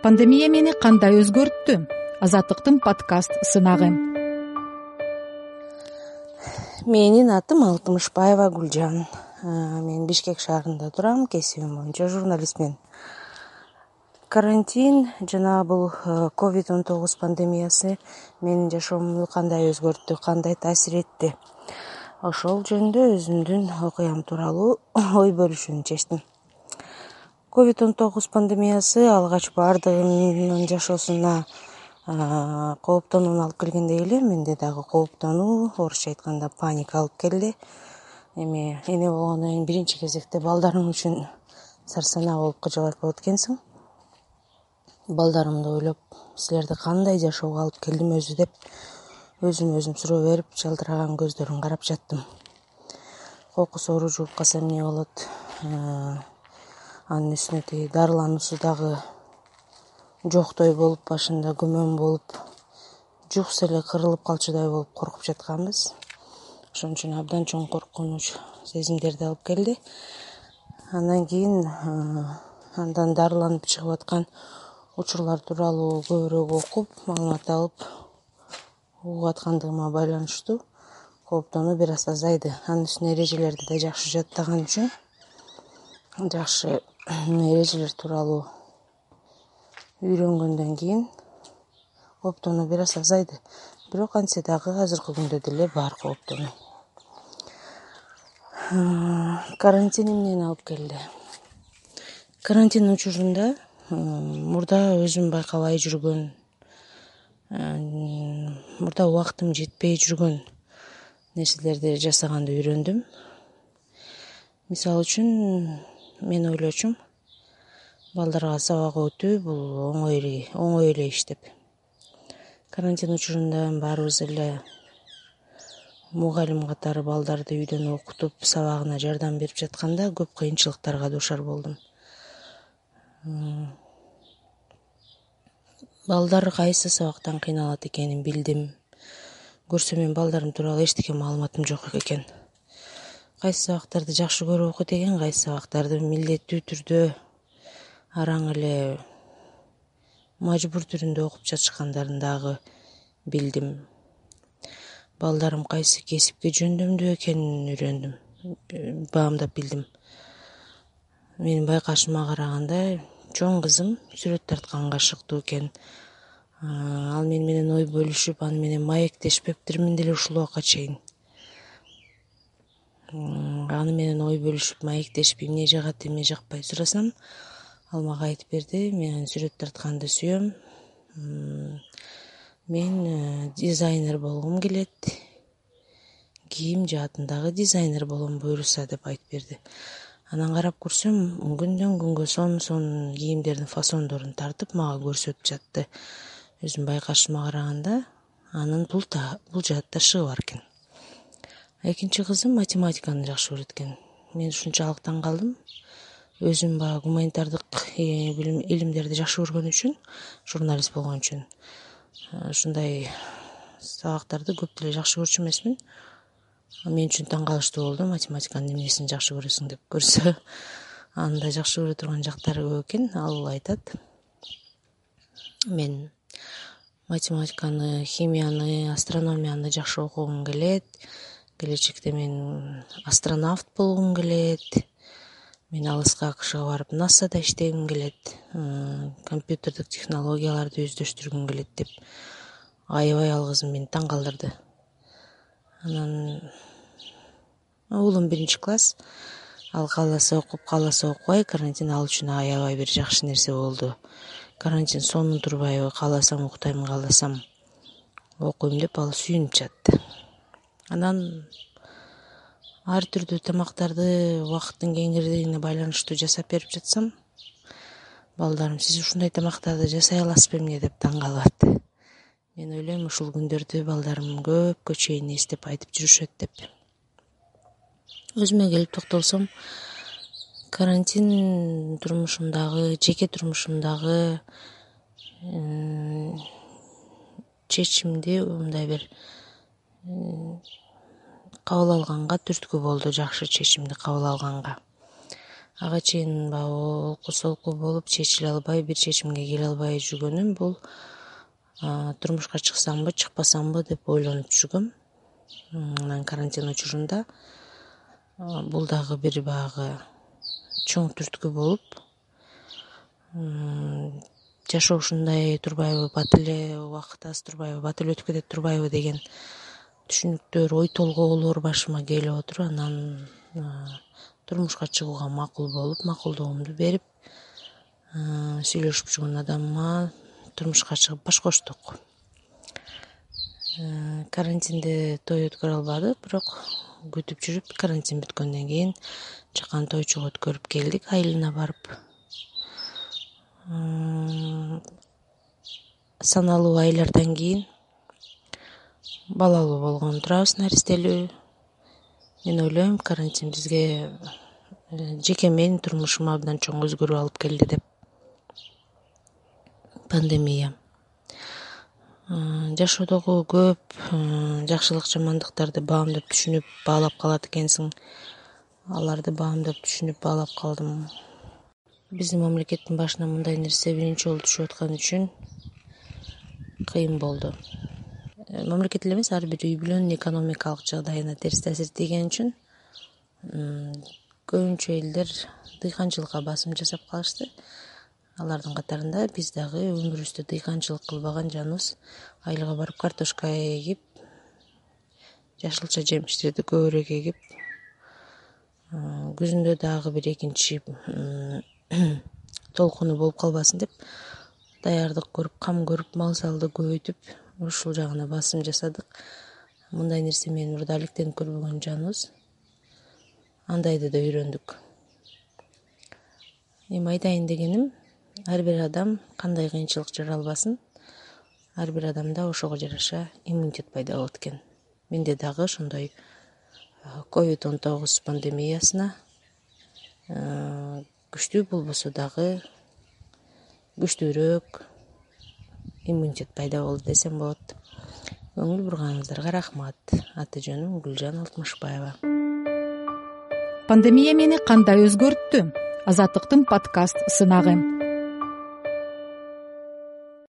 пандемия мени кандай өзгөрттү? Азаттыктын подкаст сынагы. Менин атым алтымышбаева гүлжан. Мен бишкек шаарында турам кесибим боюнча журналистмин. Карантин жана бул ковид он тогуз пандемиясы менин жашоомду кандай өзгөрттү кандай таасир этти? Ошол жөнүндө өзүмдүн окуям тууралуу ой бөлүшүүнү чечтим ковид он тогуз пандемиясы алгач баардыгынын жашоосуна кооптонууну алып келгендей эле менде дагы кооптонуу орусча айтканда паника алып келди. Эми эне болгондон кийин биринчи кезекте балдарың үчүн сарсанаа болуп кыжабайт болот экенсиң. Балдарымды ойлоп силерди кандай жашоого алып келдим өзү деп өзүмө өзүм суроо берип жалтыраган көздөрүн карап жаттым. Кокус оору жугуп калса эмне болот анын үстүнө тиги дарылануусу дагы жоктой болуп башында күмөн болуп жукса эле кырылып калчудай болуп коркуп жатканбыз. Ошон үчүн абдан чоң коркунуч сезимдерди алып келди. Андан кийин андан дарыланып чыгып аткан учурлар тууралуу көбүрөөк окуп маалымат алып угуп аткандыгыма байланыштуу кооптонуу бир аз азайды. Анын үстүнө эрежелерди да жакшы жаттаган үчүн жакшы эрежелер тууралуу үйрөнгөндөн кийин кооптонуу бир аз азайды. Бирок антсе дагы азыркы күндө деле бар кооптонуу карантин эмнени алып келди? Карантин учурунда мурда өзүм байкабай жүргөн мурда убактым жетпей жүргөн нерселерди жасаганды үйрөндүм. Мисалы үчүн мен ойлочумун балдарга сабак өтүү бул оңой оңой эле иш деп. Карантин учурунда баарыбыз эле мугалим катары балдарды үйдөн окутуп сабагына жардам берип жатканда көп кыйынчылыктарга дуушар болдум. Балдар кайсы сабактан кыйналат экенин билдим. Көрсө мен балдарым тууралуу эчтеке маалыматым жок экен кайсы сабактарды жакшы көрүп окуйт экен кайсы сабактарды милдеттүү түрдө араң эле мажбур түрүндө окуп жатышкандарын дагы билдим. Балдарым кайсы кесипке жөндөмдүү экенин үйрөндүм баамдап билдим. Менин байкашыма караганда чоң кызым сүрөт тартканга шыктуу экен. Ал мени менен ой бөлүшүп аны менен маектешпептирмин деле ушул убакка чейин аны менен ой бөлүшүп маектешип эмне жагат эмне жакпайт сурасам ал мага айтып берди мен сүрөт тартканды сүйөм. Мен э, дизайнер болгум келет. Кийим жаатындагы дизайнер болом буюрса деп айтып берди. Анан карап көрсөм күндөн күнгө сонун сонун кийимдердин фасондорун тартып мага көрсөтүп жатты. Өзүмдүн байкашыма караганда анын бул жаатта шыгы бар экен экинчи кызым математиканы жакшы көрөт экен мен ушунчалык таң калдым. Өзүм баягы гуманитардык э, илимдерди жакшы көргөн үчүн журналист болгон үчүн э, ушундай сабактарды көп деле жакшы көрчү эмесмин. Мен үчүн таң калыштуу болду. Математиканын эмнесин жакшы көрөсүң деп көрсө анын да жакшы көрө турган жактары көп экен. Ал айтат. Мен математиканы химияны астрономияны жакшы окугум келет келечекте мен астронавт болгум келет мен алыска акшга барып насада иштегим келет компьютердик технологияларды өздөштүргүм келет деп аябай ал кызым мени таң калтырды анан уулум биринчи класс ал кааласа окуп кааласа окубай карантин ал үчүн аябай бир жакшы нерсе болду. Карантин сонун турбайбы кааласам уктайм кааласам окуйм деп ал сүйүнүп жатты анан ар түрдүү тамактарды убакыттын кеңирдигине байланыштуу жасап берип жатсам балдарым сиз ушундай тамактарды жасай аласызбы эмне? деп таң калып атты мен ойлойм ушул күндөрдү балдарым көпкө чейин эстеп айтып жүрүшөт деп. Өзүмө келип токтолсом карантин турмушумдагы жеке турмушумдагы чечимди мындай бир кабыл алганга түрткү болду жакшы чечимди кабыл алганга. Ага чейин баягы олку солку болуп чечиле албай бир чечимге келе албай жүргөнүм. Бул турмушка чыксамбы чыкпасамбы деп ойлонуп жүргөм. Анан карантин учурунда бул дагы бир баягы чоң түрткү болуп жашоо ушундай турбайбы бат эле убакыт аз турбайбы бат эле өтүп кетет турбайбы деген түшүнүктөр ой толгоолор башыма келип отуруп анан турмушка чыгууга макул болуп макулдугумду берип сүйлөшүп жүргөн адамыма турмушка чыгып баш коштук. Карантинде той өткөрө албадык бирок күтүп жүрүп карантин бүткөндөн кийин жакан тойчук өткөрүп келдик айылына барып. Саналуу айлардан кийин балалуу болгону турабыз наристелүү. Мен ойлойм карантин бизге э, жеке менин турмушума абдан чоң өзгөрүү алып келди деп. Пандемия. Жашоодогу көп жакшылык жамандыктарды баамдап түшүнүп баалап калат экенсиң. Аларды баамдап түшүнүп баалап калдым. Биздин мамлекеттин башына мындай нерсе биринчи жолу түшүп аткан үчүн кыйын болду. э, мамлекет эле эмес ар бир үй бүлөнүн экономикалык жагдайына терс таасир тийгени үчүн көбүнчө элдер дыйканчылыкка басым жасап калышты. Алардын катарында биз дагы өмүрүбүздө дыйканчылык кылбаган жаныбыз айылга барып картошка эгип жашылча жемиштерди көбүрөөк эгип күзүндө дагы бир экинчи толкуну болуп калбасын деп даярдык көрүп кам көрүп мал салды көбөйтүп ушул жагына басым жасадык. Мындай нерсе менен мурда алектенип көрбөгөн жаныбыз. Андайды да үйрөндүк. Эми айтайын дегеним ар бир адам кандай кыйынчылык жаралбасын ар бир адамда ошого жараша иммунитет пайда болот экен. Менде дагы ошондой ковид он тогуз пандемиясына күчтүү болбосо дагы күчтүүрөөк иммунитет пайда болду десем болот. Көңүл бурганыңыздарга рахмат. Аты жөнүм гүлжан алтымышбаева пандемия мени кандай өзгөрттү? Азаттыктын подкаст сынагы